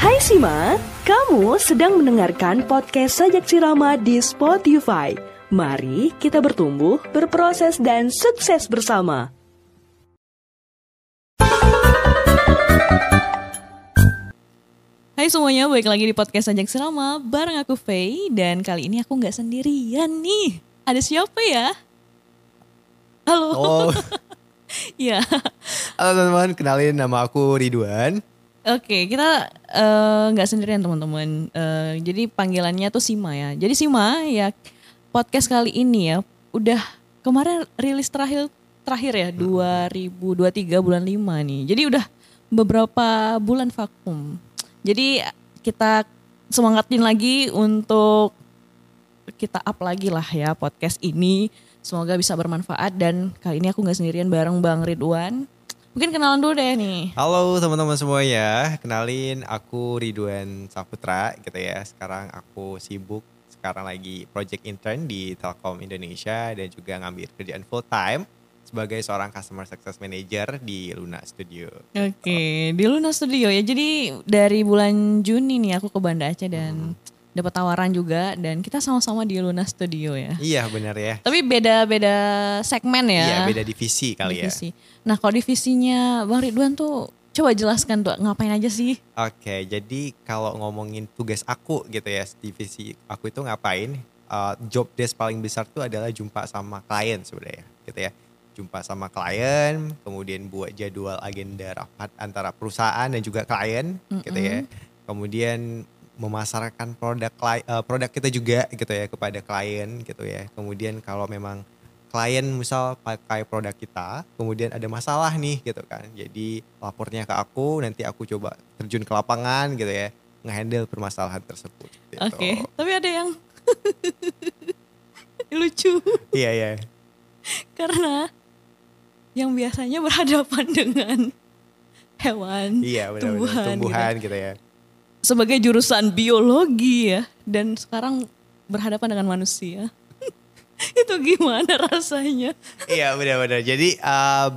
Hai Sima, kamu sedang mendengarkan podcast Sajak Sirama di Spotify. Mari kita bertumbuh, berproses, dan sukses bersama. Hai semuanya, balik lagi di podcast Sajak Sirama bareng aku Faye dan kali ini aku nggak sendirian nih. Ada siapa ya? Halo. Oh, Iya. halo teman-teman, kenalin nama aku Ridwan. Oke, kita eh, nggak sendirian teman-teman. Eh, jadi panggilannya tuh Sima ya. Jadi Sima ya podcast kali ini ya udah kemarin rilis terakhir terakhir ya 2023 bulan 5 nih. Jadi udah beberapa bulan vakum. Jadi kita semangatin lagi untuk kita up lagi lah ya podcast ini. Semoga bisa bermanfaat dan kali ini aku nggak sendirian bareng Bang Ridwan. Mungkin kenalan dulu deh nih. Halo teman-teman semuanya, kenalin aku Ridwan Saputra gitu ya. Sekarang aku sibuk sekarang lagi project intern di Telkom Indonesia dan juga ngambil kerjaan full time sebagai seorang customer success manager di Luna Studio. Oke, di Luna Studio ya. Jadi dari bulan Juni nih aku ke Banda Aceh dan dapat tawaran juga dan kita sama-sama di Luna Studio ya. Iya benar ya. Tapi beda-beda segmen ya. Iya beda divisi kali ya. divisi. Nah, kalau divisinya Bang Ridwan tuh coba jelaskan tuh ngapain aja sih? Oke, jadi kalau ngomongin tugas aku gitu ya, divisi aku itu ngapain? Uh, job desk paling besar tuh adalah jumpa sama klien sebenarnya, gitu ya. Jumpa sama klien, kemudian buat jadwal agenda rapat antara perusahaan dan juga klien, gitu ya. Kemudian memasarkan produk uh, produk kita juga gitu ya kepada klien gitu ya. Kemudian kalau memang klien misal pakai produk kita, kemudian ada masalah nih gitu kan. Jadi lapornya ke aku, nanti aku coba terjun ke lapangan gitu ya, ngehandle permasalahan tersebut. Gitu. Oke, tapi ada yang lucu Iya iya. karena yang biasanya berhadapan dengan hewan, Iya benar-benar tumbuhan, tumbuhan, gitu. gitu. ya. Sebagai jurusan biologi ya dan sekarang berhadapan dengan manusia. itu gimana rasanya? iya benar-benar. Jadi uh,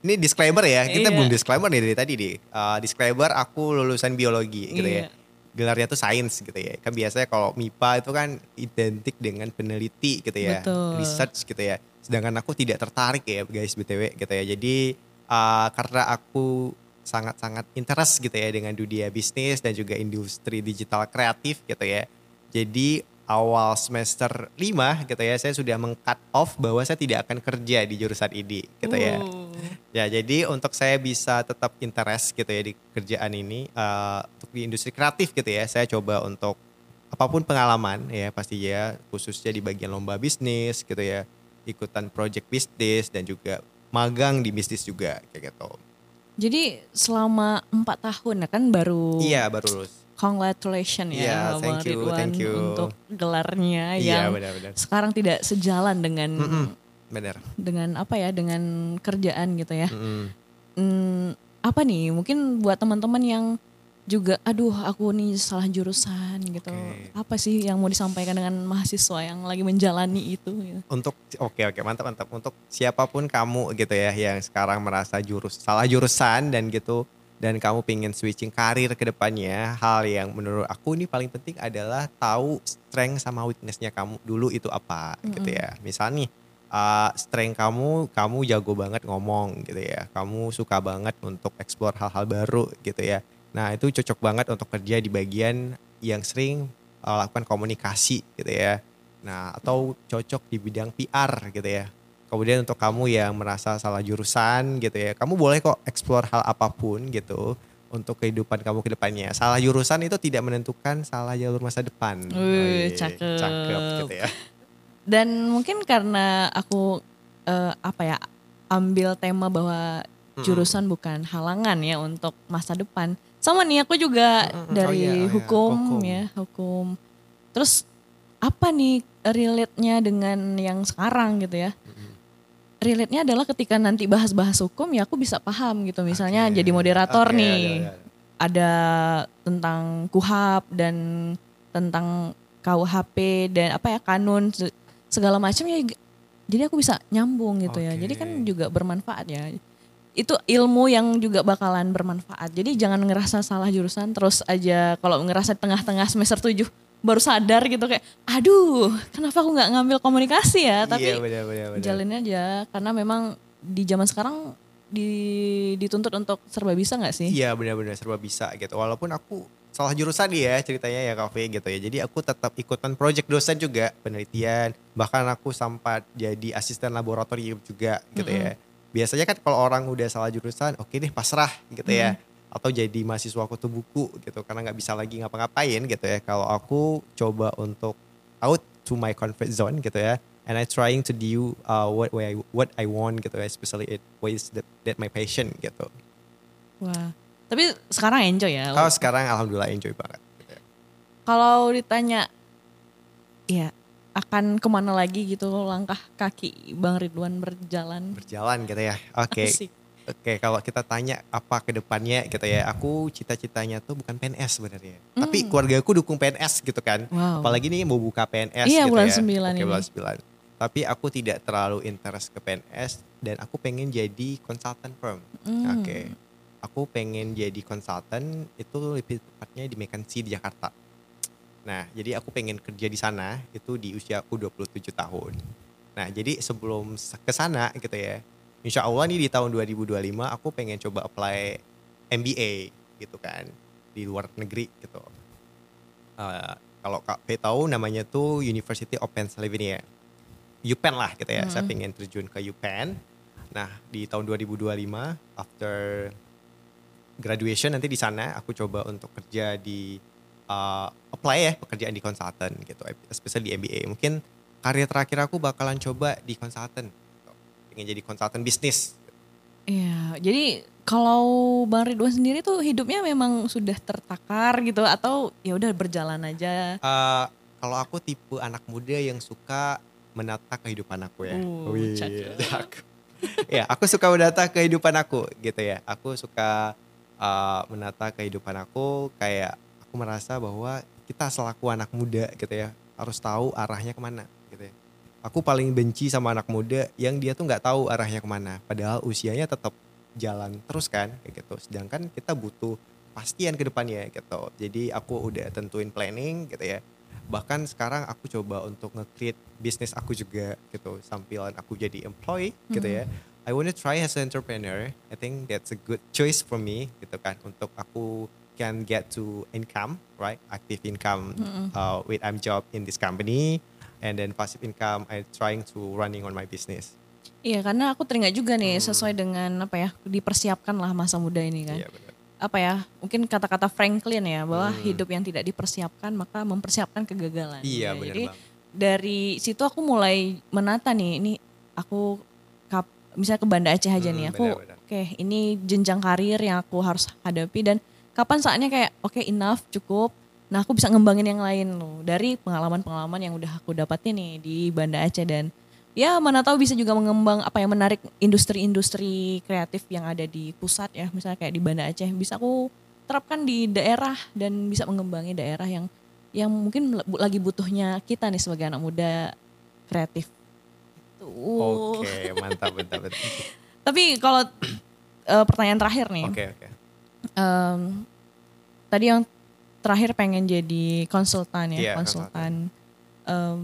ini disclaimer ya, kita Iya. belum disclaimer nih dari tadi nih. Uh, disclaimer aku lulusan biologi gitu Iya. ya. Gelarnya tuh sains gitu ya. Kan biasanya kalau MIPA itu kan identik dengan peneliti gitu ya, Betul. research gitu ya. Sedangkan aku tidak tertarik ya guys BTW gitu ya. Jadi uh, karena aku sangat-sangat interest gitu ya dengan dunia bisnis dan juga industri digital kreatif gitu ya. Jadi awal semester 5 gitu ya saya sudah meng-cut off bahwa saya tidak akan kerja di jurusan ini gitu ya. Oh. Ya, jadi untuk saya bisa tetap interest gitu ya di kerjaan ini eh, untuk di industri kreatif gitu ya. Saya coba untuk apa pun pengalaman ya pasti ya khususnya di bagian lomba bisnis gitu ya, ikutan project bisnis dan juga magang di bisnis juga kayak gitu. Jadi selama empat tahun ya kan baru Iya, baru lulus. congratulations ya thank Bang you, Ridwan thank you. untuk gelarnya Iya, yang benar-benar. sekarang tidak sejalan dengan Mm-mm, Benar. dengan apa ya dengan kerjaan gitu ya. Mm-mm. Hmm, apa nih mungkin buat teman-teman yang juga aduh aku nih salah jurusan gitu. Oke. Apa sih yang mau disampaikan dengan mahasiswa yang lagi menjalani itu gitu. untuk oke oke mantap mantap untuk siapa pun kamu gitu ya yang sekarang merasa jurus salah jurusan dan gitu dan kamu pengen switching karir ke depannya hal yang menurut aku ini paling penting adalah tahu strength sama weaknessnya kamu dulu itu apa gitu ya misalnya nih uh, strength kamu kamu jago banget ngomong gitu ya kamu suka banget untuk explore hal-hal baru gitu ya nah itu cocok banget untuk kerja di bagian yang sering uh, lakukan komunikasi gitu ya Nah, atau cocok di bidang PR gitu ya. Kemudian untuk kamu yang merasa salah jurusan gitu ya, kamu boleh kok explore hal apa pun gitu untuk kehidupan kamu ke depannya. Salah jurusan itu tidak menentukan salah jalur masa depan. Wih, cakep. Cakep gitu ya. Dan mungkin karena aku eh, apa ya ambil tema bahwa jurusan bukan halangan ya untuk masa depan. Sama nih aku juga. Oh dari iya, oh iya. hukum, Hukum. ya, hukum. Terus apa nih relate-nya dengan yang sekarang gitu ya? Relate-nya adalah ketika nanti bahas-bahas hukum ya aku bisa paham gitu. Misalnya Oke. jadi moderator Oke, nih. ada, ada. ada tentang kuhap dan tentang KUHP dan apa ya kanun se- segala macam ya jadi aku bisa nyambung gitu ya. Oke. Jadi kan juga bermanfaat ya. Itu ilmu yang juga bakalan bermanfaat. Jadi jangan ngerasa salah jurusan terus aja kalau ngerasa tengah-tengah semester 7 baru sadar gitu kayak aduh kenapa aku nggak ngambil komunikasi ya tapi iya benar benar. jalanin aja karena memang di zaman sekarang di, dituntut untuk serba bisa nggak sih? Iya benar-benar serba bisa gitu. Walaupun aku salah jurusan ya ceritanya ya kafe gitu ya. Jadi aku tetap ikutan project dosen juga penelitian. Bahkan aku sempat jadi asisten laboratorium juga gitu ya. Biasanya kan kalau orang udah salah jurusan, oke deh pasrah gitu ya. Atau jadi mahasiswa kutu buku gitu karena nggak bisa lagi ngapa-ngapain gitu ya. Kalau aku coba untuk out to my comfort zone gitu ya. And I trying to do uh, what what I, what I want gitu ya, especially it ways that, that my passion gitu. Wah. Tapi sekarang enjoy ya. Kalau sekarang alhamdulillah enjoy banget. gitu ya. Kalau ditanya ya akan ke mana lagi gitu langkah kaki Bang Ridwan berjalan. Berjalan gitu ya. Oke. Asik. Oke, kalau kita tanya apa ke depannya gitu ya. Aku cita-citanya tuh bukan PNS sebenarnya. Tapi Hmm. keluarga aku dukung PNS gitu kan. Wow. Apalagi nih mau buka PNS Iya, gitu bulan ya. 9 Oke, ini. bulan 9. Tapi aku tidak terlalu interest ke PNS dan aku pengen jadi consultant firm. Hmm. Oke. Aku pengen jadi konsultan itu lebih tepatnya di McKinsey di Jakarta. Nah, jadi aku pengen kerja di sana itu di usia aku 27 tahun. Nah, jadi sebelum ke sana gitu ya. Insya Allah nih di tahun 2025 aku pengen coba apply MBA gitu kan di luar negeri gitu. Eh, kalau Kak P tahu namanya tuh University of Pennsylvania. UPenn lah gitu ya. Saya pengen terjun ke UPenn. Nah, di tahun 2025 after graduation nanti di sana aku coba untuk kerja di uh, apply ya pekerjaan di konsultan gitu, especially di MBA. Mungkin karir terakhir aku bakalan coba di konsultan. gitu. Pengen jadi konsultan bisnis. Iya, jadi kalau Bang Ridwan sendiri tuh hidupnya memang sudah tertakar gitu atau ya udah berjalan aja. Uh, kalau aku tipe anak muda yang suka menata kehidupan aku ya. Uh, Wih, cakep. ya, aku suka menata kehidupan aku gitu ya. Aku suka uh, menata kehidupan aku kayak aku merasa bahwa kita selaku anak muda gitu ya harus tahu arahnya ke mana gitu ya. Aku paling benci sama anak muda yang dia tuh nggak tahu arahnya ke mana. Padahal usianya tetap jalan terus kan kayak gitu. Sedangkan kita butuh pastian ke depannya gitu. Jadi aku udah tentuin planning gitu ya. Bahkan sekarang aku coba untuk nge-create bisnis aku juga gitu. Sampilan aku jadi employee gitu ya. I wanna try as an entrepreneur. I think that's a good choice for me gitu kan untuk aku can get to income, right? Active income uh, with I'm job in this company and then passive income I trying to running on my business. Iya, karena aku teringat juga nih sesuai dengan apa ya dipersiapkan lah masa muda ini kan. Hmm. Iya benar. Apa ya? Mungkin kata-kata Franklin ya bahwa Hmm. hidup yang tidak dipersiapkan maka mempersiapkan kegagalan. Iya Ya, benar Jadi banget. dari situ aku mulai menata nih ini aku kap, misalnya ke Banda Aceh aja Hmm, nih aku oke ini jenjang karir yang aku harus hadapi dan kapan saatnya kayak oke enough cukup nah aku bisa ngembangin yang lain loh dari pengalaman-pengalaman yang udah aku dapatin nih di Banda Aceh dan ya mana tahu bisa juga mengembang apa yang menarik industri-industri kreatif yang ada di pusat ya misalnya kayak di Banda Aceh bisa aku terapkan di daerah dan bisa mengembangi daerah yang yang mungkin lagi butuhnya kita nih sebagai anak muda kreatif. Tuh. Oke, mantap mantap. mantap. Tapi kalau eh, pertanyaan terakhir nih, Oke oke. Em, tadi yang terakhir pengen jadi konsultan ya, Iya, konsultan. Em,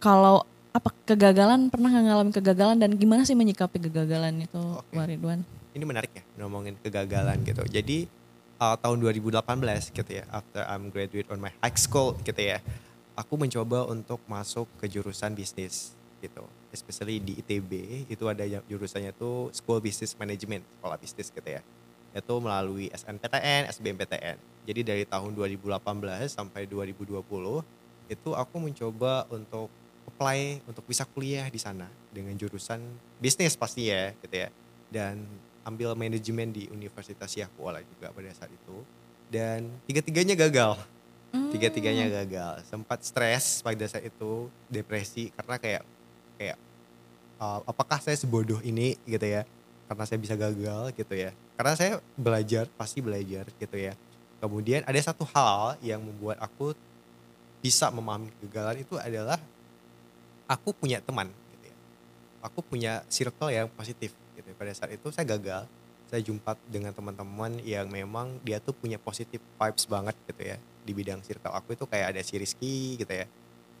kalau apa kegagalan pernah ngalamin kegagalan dan gimana sih menyikapi kegagalan itu, Ridwan? Ini menarik ya ngomongin kegagalan gitu. Jadi uh, tahun 2018 gitu ya, after I'm graduate on my high school gitu ya, aku mencoba untuk masuk ke jurusan bisnis gitu. Especially di ITB itu ada yang jurusannya tuh School Business Management, sekolah bisnis gitu ya. Itu melalui SNPTN, SBMPTN. Jadi dari tahun 2018 sampai 2020 itu aku mencoba untuk apply untuk bisa kuliah di sana dengan jurusan bisnis pasti ya gitu ya. Dan ambil manajemen di Universitas Yahkuala juga pada saat itu. Dan tiga-tiganya gagal. Tiga-tiganya gagal. Sempat stres pada saat itu depresi karena kayak kayak uh, apakah saya sebodoh ini gitu ya. Karena saya bisa gagal gitu ya karena saya belajar pasti belajar gitu ya. Kemudian ada satu hal yang membuat aku bisa memahami kegagalan itu adalah aku punya teman gitu ya. Aku punya circle yang positif gitu ya. pada saat itu saya gagal. Saya jumpa dengan teman-teman yang memang dia tuh punya positif vibes banget gitu ya. Di bidang circle aku itu kayak ada si Rizky gitu ya.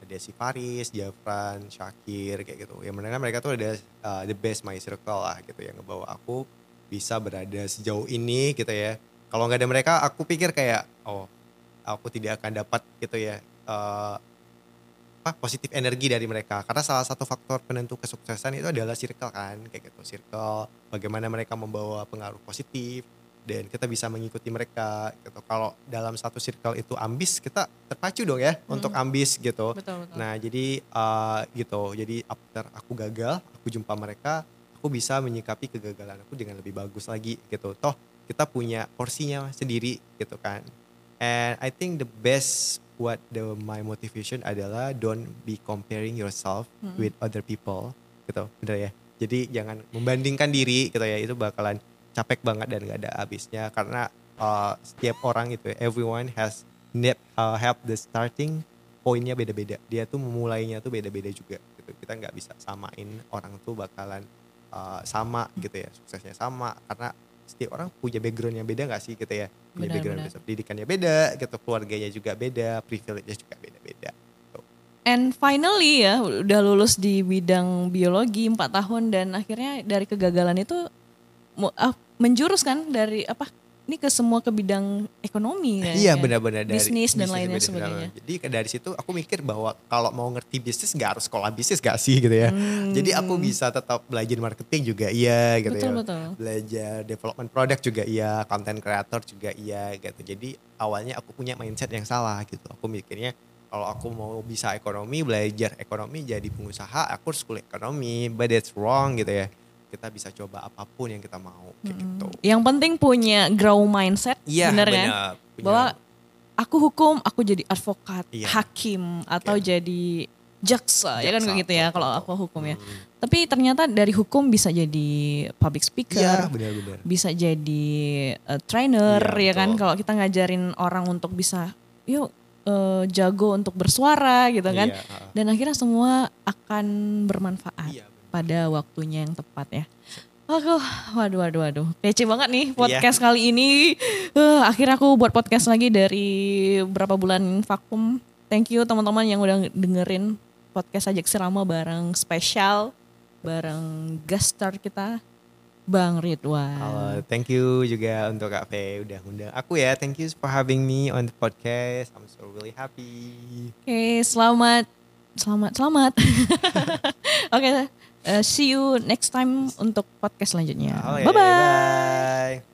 Ada si Faris, Jafran, Syakir kayak gitu. Yang mana mereka tuh ada uh, the best my circle lah gitu yang ngebawa aku bisa berada sejauh ini gitu ya. Kalau nggak ada mereka, aku pikir kayak oh aku tidak akan dapat gitu ya uh, apa positif energi dari mereka. Karena salah satu faktor penentu kesuksesan itu adalah circle kan kayak gitu. Circle, bagaimana mereka membawa pengaruh positif dan kita bisa mengikuti mereka gitu. Kalau dalam satu circle itu ambis, kita terpacu dong ya untuk ambis gitu. Betul, betul. Nah jadi uh, gitu, jadi after aku gagal, aku jumpa mereka, aku bisa menyikapi kegagalan aku dengan lebih bagus lagi gitu. Toh kita punya porsinya sendiri gitu kan. And I think the best what the my motivation adalah don't be comparing yourself with other people gitu, bener ya. Jadi jangan membandingkan diri gitu ya, itu bakalan capek banget dan gak ada habisnya karena uh, setiap orang itu ya, everyone has need uh, have the starting poinnya beda-beda. Dia tuh memulainya tuh beda-beda juga gitu. Kita nggak bisa samain orang tuh bakalan uh, sama gitu ya, suksesnya sama karena setiap orang punya background yang beda nggak sih gitu ya. Punya Benar, background benar. beda. pendidikannya beda gitu, keluarganya juga beda, privilege-nya juga beda-beda. Gitu. And finally ya udah lulus di bidang biologi 4 tahun dan akhirnya dari kegagalan itu ah, menjurus kan dari apa ini ke semua ke bidang ekonomi kan Iya ya? benar-benar dari bisnis dan lainnya bisnis, sebagainya. Jadi dari situ aku mikir bahwa kalau mau ngerti bisnis nggak harus sekolah bisnis gak sih gitu ya. Jadi aku bisa tetap belajar marketing juga iya gitu Hmm. Betul, ya. betul. Belajar development product juga iya, content creator juga iya gitu. Jadi awalnya aku punya mindset yang salah gitu. Aku mikirnya kalau aku mau bisa ekonomi, belajar ekonomi jadi pengusaha, aku harus kuliah ekonomi. But that's wrong gitu ya. Kita bisa coba apa pun yang kita mau kayak gitu. Yang penting punya grow mindset, Iya bener kan? benar. Punya- Bahwa aku hukum, aku jadi advokat, Iya. hakim atau jadi jaksa, ya kan Jaksa, gitu ya kalau aku hukum ya. Hmm. Tapi ternyata dari hukum bisa jadi public Iya speaker, benar-benar. bisa jadi uh, trainer Iya, ya kan kalau kita ngajarin orang untuk bisa yuk uh, jago untuk bersuara gitu kan. Iya. Dan akhirnya semua akan bermanfaat Iya, benar. Pada waktunya yang tepat ya. Aku, waduh, waduh, waduh, kece banget nih Iya. podcast kali ini. Eh, akhirnya aku buat podcast lagi dari berapa bulan vakum. Thank you teman-teman yang udah dengerin podcast Ajak Serama bareng spesial, bareng guest star kita, Bang Ridwan. Halo, thank you juga untuk Kak Fe udah ngundang aku ya. Thank you for having me on the podcast. I'm so really happy. Oke, selamat, selamat, selamat. Oke, eh, see you next time untuk podcast selanjutnya. Oke, Bye-bye. bye.